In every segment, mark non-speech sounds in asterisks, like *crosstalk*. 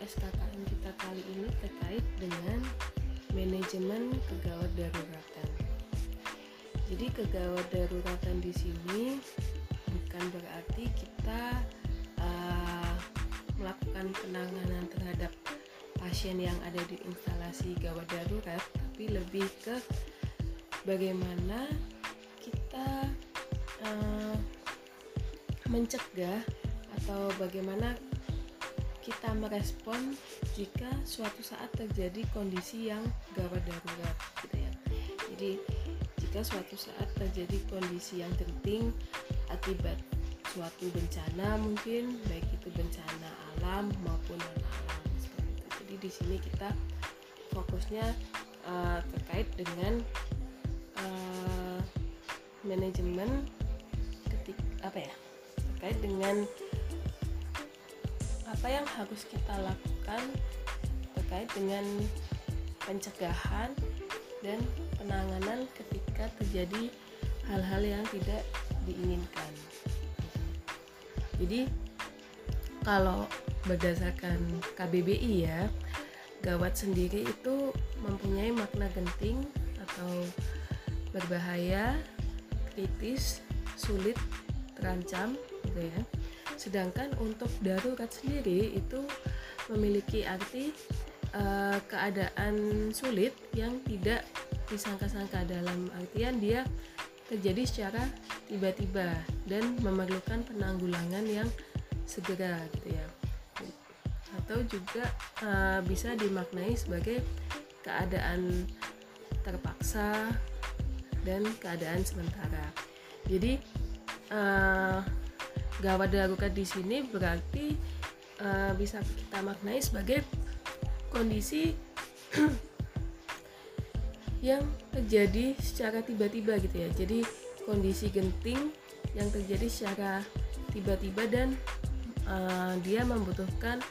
SKKN kita kali ini terkait dengan manajemen kegawat daruratan. Jadi kegawat daruratan di sini bukan berarti kita uh, melakukan penanganan terhadap pasien yang ada di instalasi gawat darurat, tapi lebih ke bagaimana kita uh, mencegah atau bagaimana kita merespon jika suatu saat terjadi kondisi yang gawat darurat gitu ya. Jadi jika suatu saat terjadi kondisi yang genting akibat suatu bencana mungkin baik itu bencana alam maupun non alam itu. Jadi di sini kita fokusnya uh, terkait dengan uh, manajemen ketik apa ya terkait dengan apa yang harus kita lakukan terkait dengan pencegahan dan penanganan ketika terjadi hal-hal yang tidak diinginkan. Jadi kalau berdasarkan KBBI ya, gawat sendiri itu mempunyai makna genting atau berbahaya, kritis, sulit, terancam gitu ya Sedangkan untuk darurat sendiri itu memiliki arti uh, keadaan sulit yang tidak disangka-sangka. Dalam artian dia terjadi secara tiba-tiba dan memerlukan penanggulangan yang segera gitu ya. Atau juga uh, bisa dimaknai sebagai keadaan terpaksa dan keadaan sementara. Jadi uh, gawat darurat di sini berarti uh, bisa kita maknai sebagai kondisi *clears throat* yang terjadi secara tiba-tiba gitu ya. Jadi kondisi genting yang terjadi secara tiba-tiba dan uh, dia membutuhkan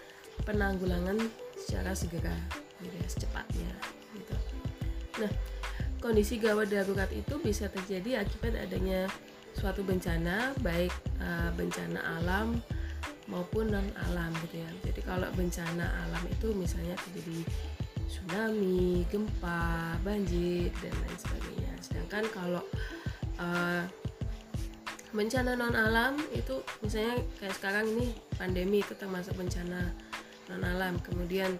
penanggulangan secara segera gitu ya, secepatnya gitu. Nah, kondisi gawat darurat itu bisa terjadi akibat adanya suatu bencana baik uh, bencana alam maupun non alam gitu ya. Jadi kalau bencana alam itu misalnya terjadi tsunami gempa banjir dan lain sebagainya. Sedangkan kalau uh, bencana non alam itu misalnya kayak sekarang ini pandemi itu termasuk bencana non alam kemudian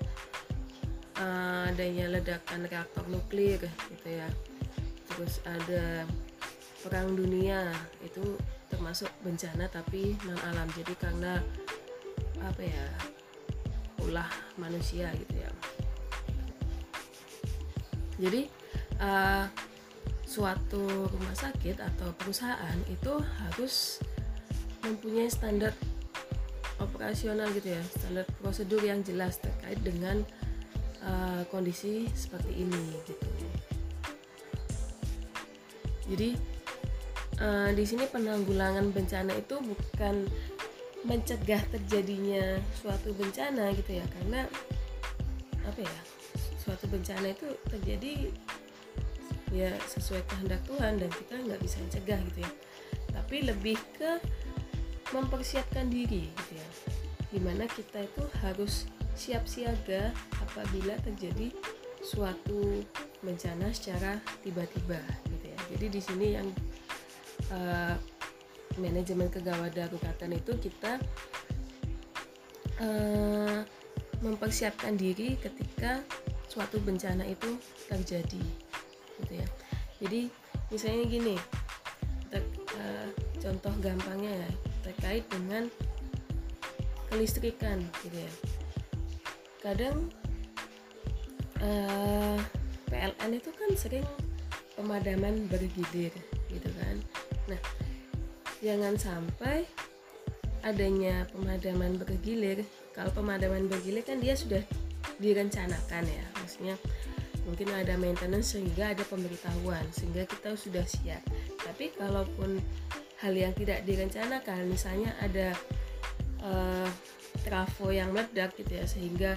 uh, adanya ledakan reaktor nuklir gitu ya. Terus ada perang dunia. Itu termasuk bencana tapi non alam. Jadi karena apa ya ulah manusia gitu ya. Jadi uh, suatu rumah sakit atau perusahaan itu harus mempunyai standar operasional gitu ya. Standar prosedur yang jelas terkait dengan uh, kondisi seperti ini gitu. Jadi uh, di sini penanggulangan bencana itu bukan mencegah terjadinya suatu bencana gitu ya karena apa ya suatu bencana itu terjadi ya sesuai kehendak Tuhan dan kita nggak bisa mencegah gitu ya. Tapi lebih ke mempersiapkan diri gitu ya. Di mana kita itu harus siap siaga apabila terjadi suatu bencana secara tiba-tiba gitu ya. Jadi di sini yang uh, manajemen kegawat daruratan itu kita uh, mempersiapkan diri ketika suatu bencana itu terjadi gitu ya. Jadi misalnya gini ter, uh, contoh gampangnya ya terkait dengan kelistrikan gitu ya. Kadang uh, PLN itu kan sering pemadaman bergilir gitu kan Nah, jangan sampai adanya pemadaman bergilir. Kalau pemadaman bergilir kan dia sudah direncanakan ya, maksudnya mungkin ada maintenance sehingga ada pemberitahuan sehingga kita sudah siap. Tapi kalaupun hal yang tidak direncanakan, misalnya ada uh, trafo yang meledak gitu ya, sehingga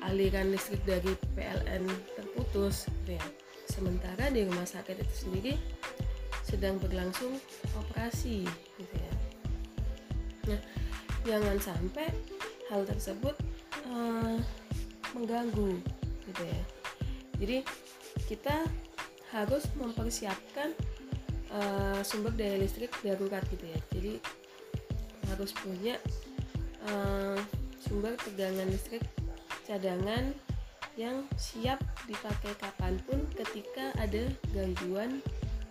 aliran listrik dari PLN terputus, gitu ya. Sementara di rumah sakit itu sendiri sedang berlangsung operasi gitu ya. Nah jangan sampai hal tersebut uh, mengganggu gitu ya. Jadi kita harus mempersiapkan uh, sumber daya listrik darurat gitu ya. Jadi harus punya uh, sumber tegangan listrik cadangan yang siap dipakai kapan pun ketika ada gangguan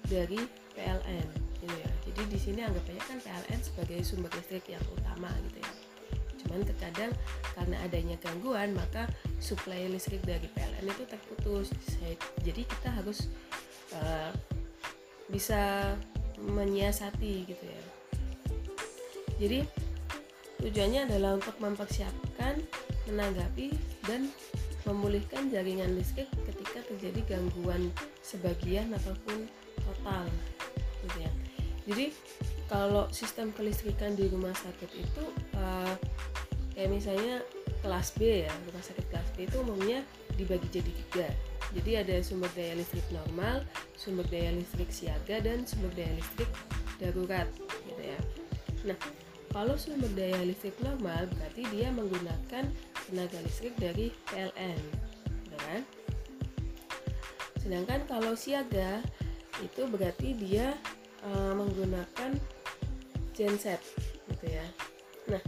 dari PLN gitu ya. Jadi di sini anggap aja kan PLN sebagai sumber listrik yang utama gitu ya. Cuman terkadang karena adanya gangguan maka suplai listrik dari PLN itu terputus. Jadi kita harus uh, bisa menyiasati gitu ya. Jadi tujuannya adalah untuk mempersiapkan, menanggapi dan memulihkan jaringan listrik terjadi gangguan sebagian ataupun total gitu ya. Jadi kalau sistem kelistrikan di rumah sakit itu uh, kayak misalnya kelas B ya rumah sakit kelas B itu umumnya dibagi jadi tiga. Jadi ada sumber daya listrik normal sumber daya listrik siaga dan sumber daya listrik darurat gitu ya. Nah kalau sumber daya listrik normal berarti dia menggunakan tenaga listrik dari PLN kan sedangkan kalau siaga itu berarti dia uh, menggunakan genset gitu ya. Nah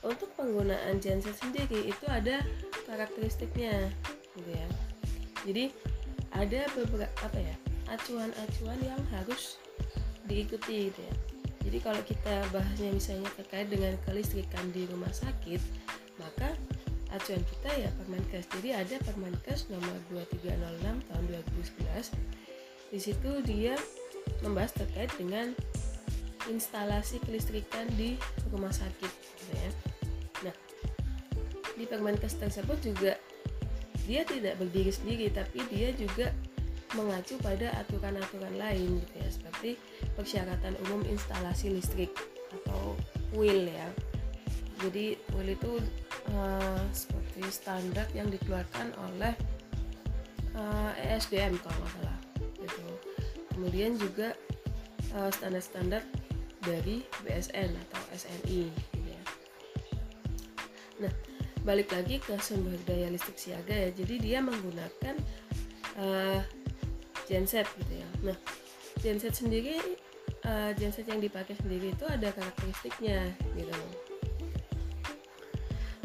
untuk penggunaan genset sendiri itu ada karakteristiknya gitu ya. Jadi ada beberapa apa ya acuan-acuan yang harus diikuti gitu ya. Jadi kalau kita bahasnya misalnya terkait dengan kelistrikan di rumah sakit maka acuan kita ya Permenkes jadi ada Permenkes nomor 2306 tahun 2011 di situ dia membahas terkait dengan instalasi kelistrikan di rumah sakit gitu ya. Nah, di Permenkes tersebut juga dia tidak berdiri sendiri tapi dia juga mengacu pada aturan-aturan lain gitu ya seperti persyaratan umum instalasi listrik atau WIL ya. Jadi WIL itu uh, seperti standar yang dikeluarkan oleh uh, eh, ESDM kalau nggak salah kemudian juga uh, standar-standar dari BSN atau SNI gitu ya. Nah, balik lagi ke sumber daya listrik siaga ya. Jadi dia menggunakan uh, genset gitu ya. Nah, genset sendiri uh, genset yang dipakai sendiri itu ada karakteristiknya gitu.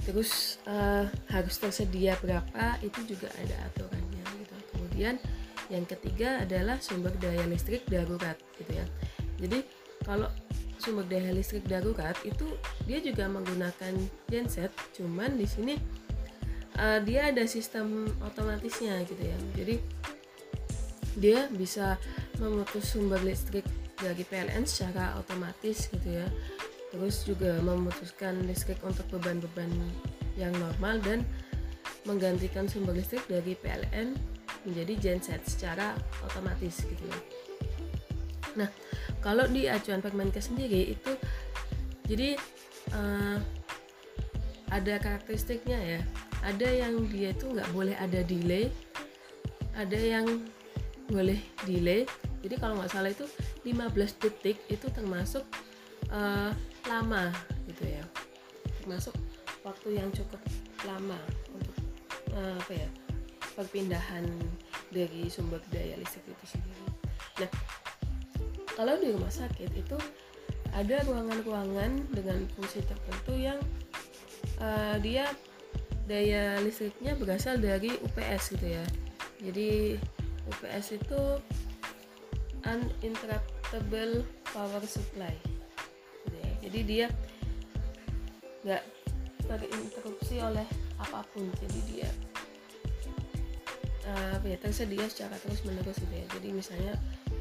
Terus uh, harus tersedia berapa itu juga ada aturannya gitu. Kemudian yang ketiga adalah sumber daya listrik darurat gitu ya. Jadi kalau sumber daya listrik darurat itu dia juga menggunakan genset cuman di sini uh, dia ada sistem otomatisnya gitu ya. Jadi dia bisa memutus sumber listrik dari PLN secara otomatis gitu ya terus juga memutuskan listrik untuk beban-beban yang normal dan menggantikan sumber listrik dari PLN menjadi genset secara otomatis gitu ya. Nah, kalau di acuan Permenkes sendiri itu jadi uh, ada karakteristiknya ya. Ada yang dia itu nggak boleh ada delay, ada yang boleh delay. Jadi kalau nggak salah itu 15 detik itu termasuk uh, lama gitu ya. Termasuk waktu yang cukup lama untuk uh, apa ya? perpindahan dari sumber daya listrik itu sendiri. Nah, kalau di rumah sakit itu ada ruangan-ruangan dengan fungsi tertentu yang uh, dia daya listriknya berasal dari UPS gitu ya. Jadi UPS itu uninterruptible power supply. Ya. Jadi dia nggak terinterupsi oleh apa pun. Jadi dia uh, ya tersedia secara terus menerus gitu ya jadi misalnya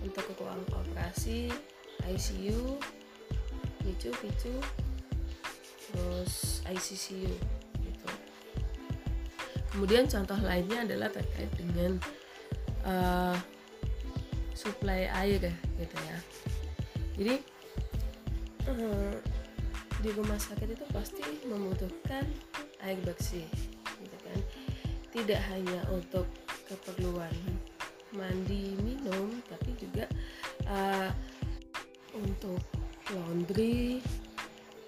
untuk ruang operasi ICU picu picu terus ICCU gitu kemudian contoh lainnya adalah terkait dengan uh, suplai air gitu ya jadi uh, di rumah sakit itu pasti membutuhkan air bersih gitu kan. Tidak hanya untuk keperluan mandi minum tapi juga uh, untuk laundry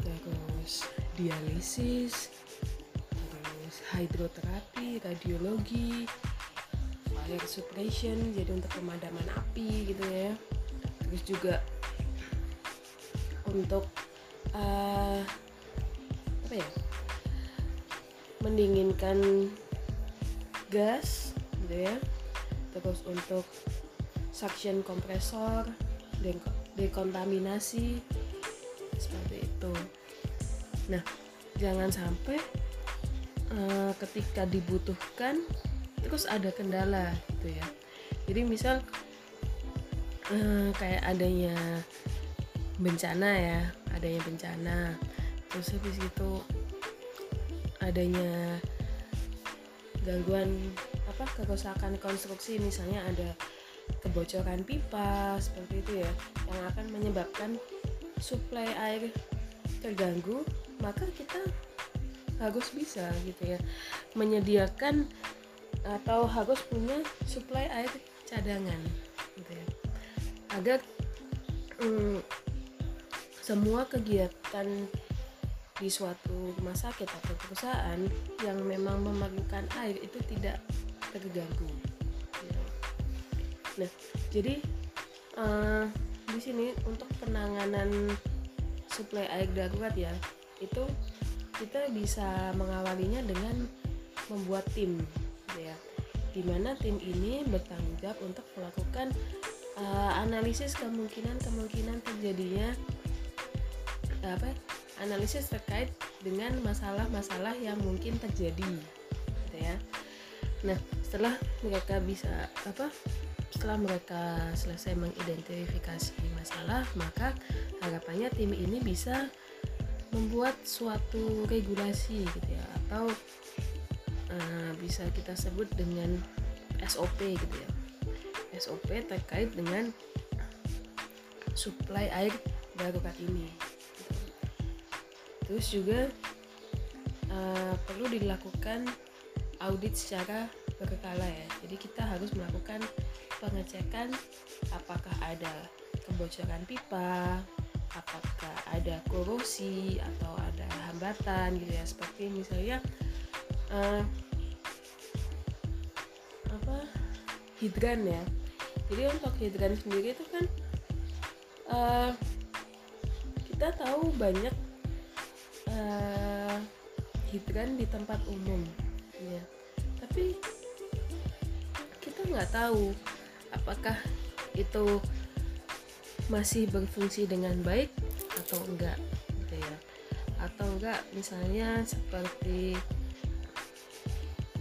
terus dialisis terus hidroterapi radiologi fire suppression jadi untuk pemadaman api gitu ya. Terus juga untuk uh, apa ya mendinginkan gas gitu ya. Terus untuk suction kompresor dekontaminasi seperti itu. Nah jangan sampai uh, ketika dibutuhkan terus ada kendala gitu ya. Jadi misal uh, kayak adanya bencana ya adanya bencana. Terus habis itu adanya gangguan apa kerusakan konstruksi. Misalnya ada kebocoran pipa seperti itu ya yang akan menyebabkan suplai air terganggu maka kita harus bisa gitu ya menyediakan atau harus punya suplai air cadangan gitu ya. Agar mm, semua kegiatan di suatu rumah sakit atau perusahaan yang memang memerlukan air itu tidak terganggu. Nah, jadi uh, di sini untuk penanganan suplai air darurat ya, itu kita bisa mengawalinya dengan membuat tim, gitu ya. Di mana tim ini bertanggung jawab untuk melakukan uh, analisis kemungkinan-kemungkinan terjadinya apa analisis terkait dengan masalah-masalah yang mungkin terjadi gitu ya. Nah setelah mereka bisa apa setelah mereka selesai mengidentifikasi masalah maka harapannya tim ini bisa membuat suatu regulasi gitu ya atau uh, bisa kita sebut dengan SOP gitu ya. SOP terkait dengan suplai air darurat ini terus juga uh, perlu dilakukan audit secara berkala ya. Jadi kita harus melakukan pengecekan apakah ada kebocoran pipa apakah ada korosi atau ada hambatan gitu ya. Seperti misalnya uh, apa hidran ya. Jadi untuk hidran sendiri itu kan uh, kita tahu banyak uh, hidran di tempat umum. Ya tapi kita nggak tahu apakah itu masih berfungsi dengan baik atau enggak gitu ya. Atau enggak misalnya seperti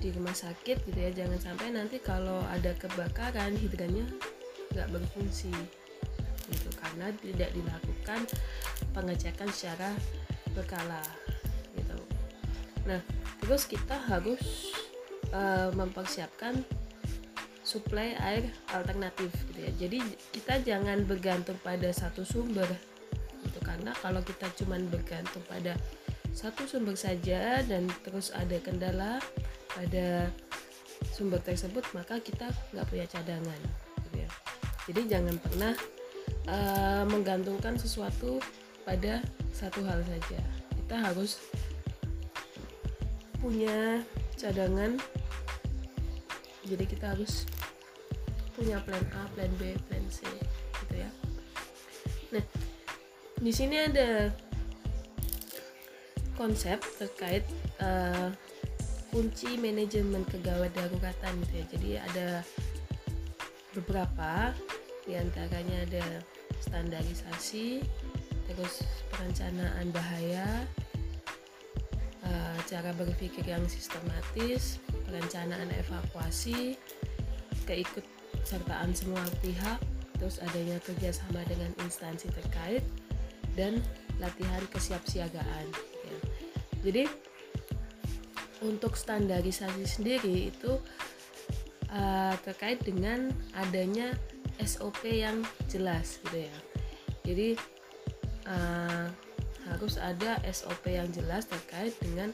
di rumah sakit gitu ya. Jangan sampai nanti kalau ada kebakaran hidrannya nggak berfungsi gitu. Karena tidak dilakukan pengecekan secara berkala gitu. Nah terus kita harus uh, mempersiapkan suplai air alternatif gitu ya. Jadi kita jangan bergantung pada satu sumber gitu. Karena kalau kita cuman bergantung pada satu sumber saja dan terus ada kendala pada sumber tersebut maka kita nggak punya cadangan gitu ya. Jadi jangan pernah uh, menggantungkan sesuatu pada satu hal saja kita harus punya cadangan jadi kita harus punya plan A, plan B, plan C gitu ya. Nah, di sini ada konsep terkait uh, kunci manajemen kegawat daruratan gitu ya. Jadi ada beberapa di antaranya ada standarisasi, terus perencanaan bahaya uh, cara berpikir yang sistematis perencanaan evakuasi keikut sertaan semua pihak terus adanya kerjasama dengan instansi terkait dan latihan kesiapsiagaan ya. jadi untuk standarisasi sendiri itu uh, terkait dengan adanya SOP yang jelas gitu ya jadi uh, harus ada SOP yang jelas terkait dengan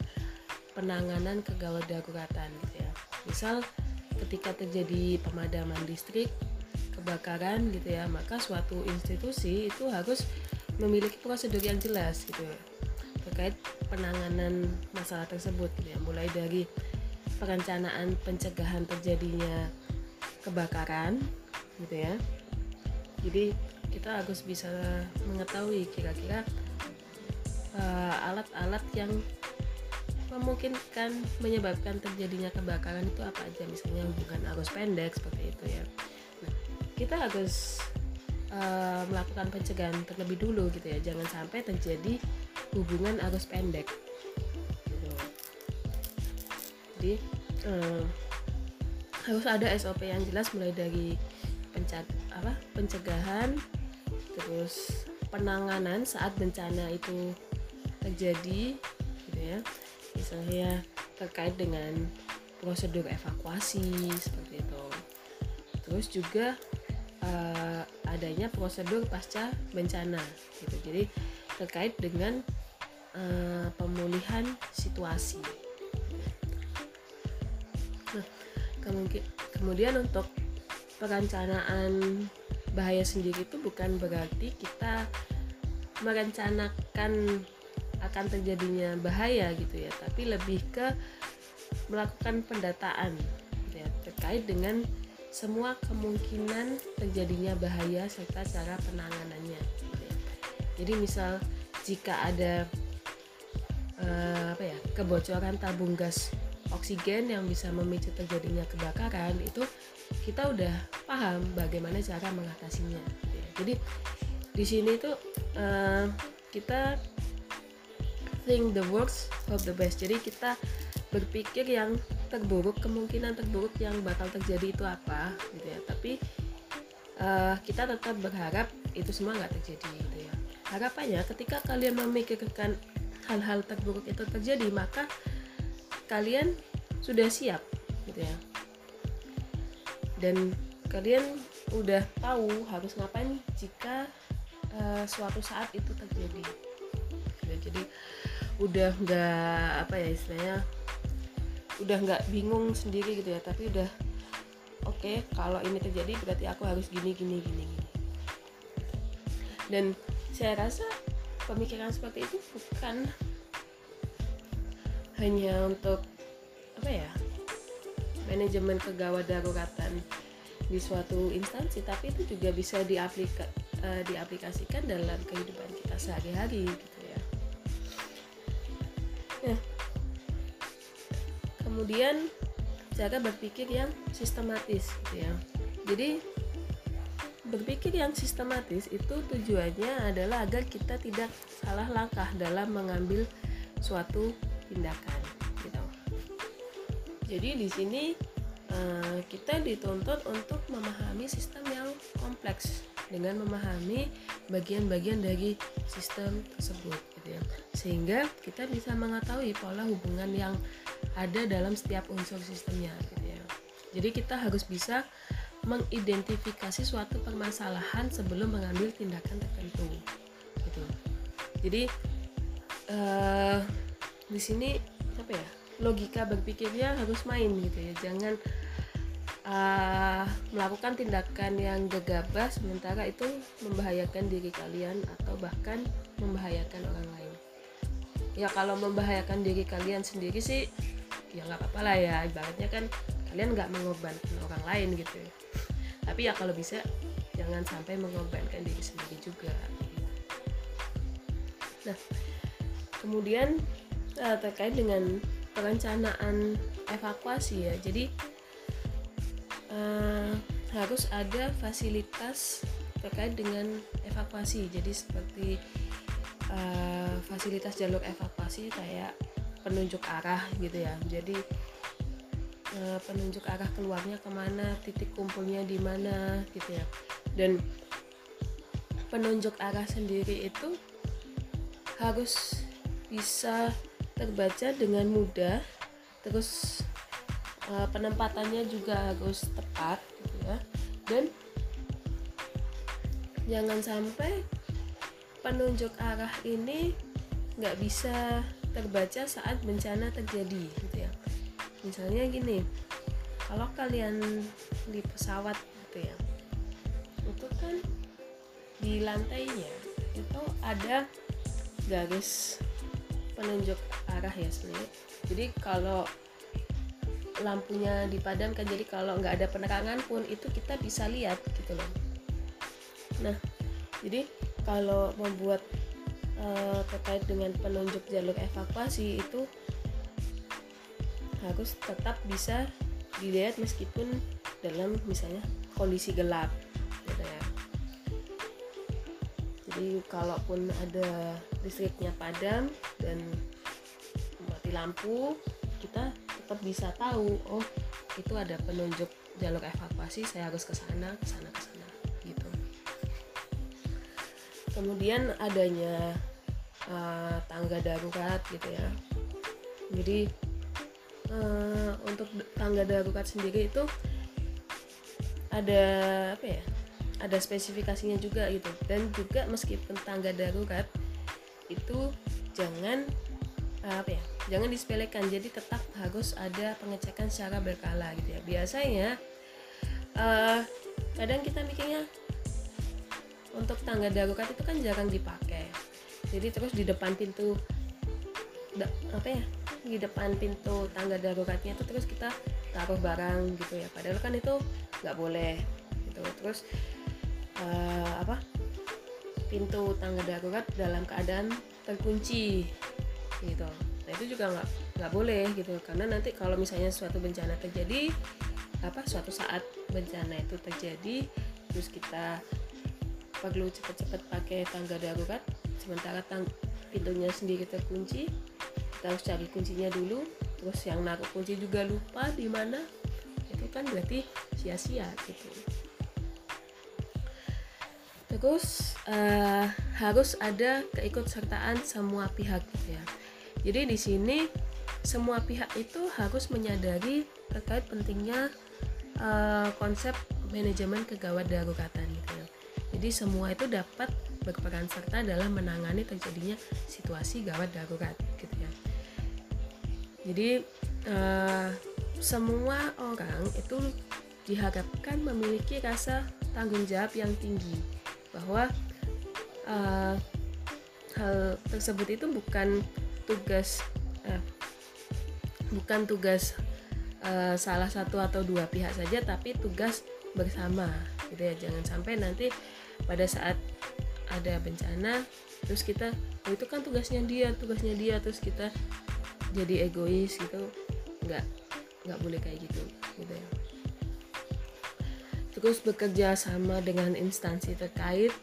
penanganan kegawat daruratan gitu ya. Misal ketika terjadi pemadaman listrik, kebakaran gitu ya, maka suatu institusi itu harus memiliki prosedur yang jelas gitu ya terkait penanganan masalah tersebut gitu ya. Mulai dari perencanaan pencegahan terjadinya kebakaran gitu ya jadi kita harus bisa mengetahui kira-kira uh, alat-alat yang memungkinkan menyebabkan terjadinya kebakaran itu apa aja. Misalnya hubungan arus pendek seperti itu ya. Nah, kita harus uh, melakukan pencegahan terlebih dulu gitu ya. Jangan sampai terjadi hubungan arus pendek. Jadi uh, harus ada SOP yang jelas mulai dari pencegahan terus penanganan saat bencana itu terjadi gitu ya. Misalnya terkait dengan prosedur evakuasi seperti itu. Terus juga uh, adanya prosedur pasca bencana gitu. Jadi terkait dengan uh, pemulihan situasi. Nah kemudian untuk perencanaan bahaya sendiri itu bukan berarti kita merencanakan akan terjadinya bahaya gitu ya tapi lebih ke melakukan pendataan ya, terkait dengan semua kemungkinan terjadinya bahaya serta cara penanganannya gitu ya. jadi misal jika ada uh, apa ya kebocoran tabung gas oksigen yang bisa memicu terjadinya kebakaran itu kita udah paham bagaimana cara mengatasinya gitu ya. jadi di sini tuh uh, kita think the worst of the best. Jadi kita berpikir yang terburuk kemungkinan terburuk yang bakal terjadi itu apa gitu ya. Tapi uh, kita tetap berharap itu semua nggak terjadi gitu ya. Harapannya ketika kalian memikirkan hal-hal terburuk itu terjadi maka kalian sudah siap gitu ya. Dan kalian udah tahu harus ngapain jika uh, suatu saat itu terjadi. Ya, jadi udah nggak apa ya istilahnya udah nggak bingung sendiri gitu ya tapi udah oke okay, kalau ini terjadi berarti aku harus gini gini gini gini. Dan saya rasa pemikiran seperti itu bukan hanya untuk apa ya manajemen kegawat daruratan di suatu instansi tapi itu juga bisa diaplika, uh, diaplikasikan dalam kehidupan kita sehari-hari gitu Nah, kemudian cara berpikir yang sistematis gitu ya. Jadi berpikir yang sistematis itu tujuannya adalah agar kita tidak salah langkah dalam mengambil suatu tindakan gitu. Jadi di sini kita dituntut untuk memahami sistem yang kompleks dengan memahami bagian-bagian dari sistem tersebut gitu ya. Sehingga kita bisa mengetahui pola hubungan yang ada dalam setiap unsur sistemnya gitu ya. Jadi kita harus bisa mengidentifikasi suatu permasalahan sebelum mengambil tindakan tertentu gitu. Jadi uh, di sini apa ya logika berpikirnya harus main gitu ya. Jangan uh, melakukan tindakan yang gegabah sementara itu membahayakan diri kalian atau bahkan membahayakan orang lain. Ya kalau membahayakan diri kalian sendiri sih ya nggak apa-apa lah ya. Ibaratnya kan kalian nggak mengorbankan orang lain gitu. Tapi ya kalau bisa jangan sampai mengorbankan diri sendiri juga. Nah kemudian uh, terkait dengan perencanaan evakuasi ya. Jadi uh, harus ada fasilitas terkait dengan evakuasi. Jadi seperti uh, fasilitas jalur evakuasi kayak penunjuk arah gitu ya. Jadi uh, penunjuk arah keluarnya ke mana titik kumpulnya di mana gitu ya. Dan penunjuk arah sendiri itu harus bisa terbaca dengan mudah terus uh, penempatannya juga harus tepat gitu ya. Dan jangan sampai penunjuk arah ini nggak bisa terbaca saat bencana terjadi gitu ya. Misalnya gini kalau kalian di pesawat gitu ya itu kan di lantainya itu ada garis penunjuk arah ya sebenarnya. Jadi kalau lampunya dipadamkan jadi kalau nggak ada penerangan pun itu kita bisa lihat gitu loh. Nah jadi kalau membuat uh, terkait dengan penunjuk jalur evakuasi itu harus tetap bisa dilihat meskipun dalam misalnya kondisi gelap gitu ya. Jadi kalaupun ada listriknya padam dan mati lampu kita tetap bisa tahu oh itu ada penunjuk jalur evakuasi saya harus ke sana ke sana ke sana gitu. Kemudian adanya uh, tangga darurat gitu ya. Jadi uh, untuk tangga darurat sendiri itu ada apa ya ada spesifikasinya juga gitu. Dan juga meskipun tangga darurat itu jangan apa ya jangan disepelekan jadi tetap harus ada pengecekan secara berkala gitu ya. Biasanya uh, kadang kita mikirnya untuk tangga darurat itu kan jarang dipakai. Jadi terus di depan pintu apa ya di depan pintu tangga daruratnya itu terus kita taruh barang gitu ya. Padahal kan itu nggak boleh gitu. Terus uh, apa pintu tangga darurat dalam keadaan terkunci gitu nah itu juga nggak nggak boleh gitu. Karena nanti kalau misalnya suatu bencana terjadi apa suatu saat bencana itu terjadi terus kita perlu cepat-cepat pakai tangga darurat sementara tang pintunya sendiri terkunci kita harus cari kuncinya dulu terus yang naruh kunci juga lupa di mana itu kan berarti sia-sia gitu. Terus uh, harus ada keikutsertaan semua pihak gitu ya jadi di sini semua pihak itu harus menyadari terkait pentingnya uh, konsep manajemen kegawat daruratan gitu ya. Jadi semua itu dapat berperan serta dalam menangani terjadinya situasi gawat darurat jadi uh, semua orang itu diharapkan memiliki rasa tanggung jawab yang tinggi bahwa uh, hal tersebut itu bukan tugas uh, bukan tugas uh, salah satu atau dua pihak saja tapi tugas bersama gitu ya. Jangan sampai nanti pada saat ada bencana terus kita oh itu kan tugasnya dia tugasnya dia terus kita jadi egois gitu. Nggak nggak boleh kayak gitu gitu ya. Terus bekerja sama dengan instansi terkait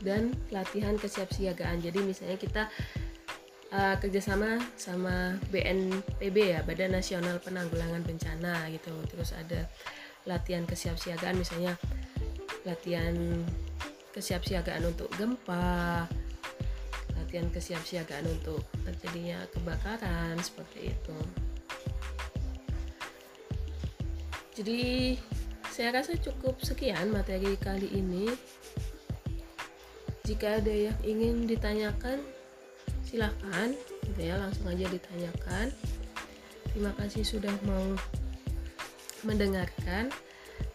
dan latihan kesiapsiagaan. Jadi misalnya kita uh, kerjasama sama BNPB ya Badan Nasional Penanggulangan Bencana gitu. Terus ada latihan kesiapsiagaan misalnya latihan kesiapsiagaan untuk gempa latihan kesiapsiagaan untuk terjadinya kebakaran seperti itu. Jadi saya rasa cukup sekian materi kali ini. Jika ada yang ingin ditanyakan silahkan gitu ya langsung aja ditanyakan. Terima kasih sudah mau mendengarkan.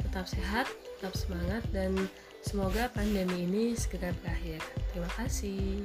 Tetap sehat tetap semangat dan semoga pandemi ini segera berakhir. Terima kasih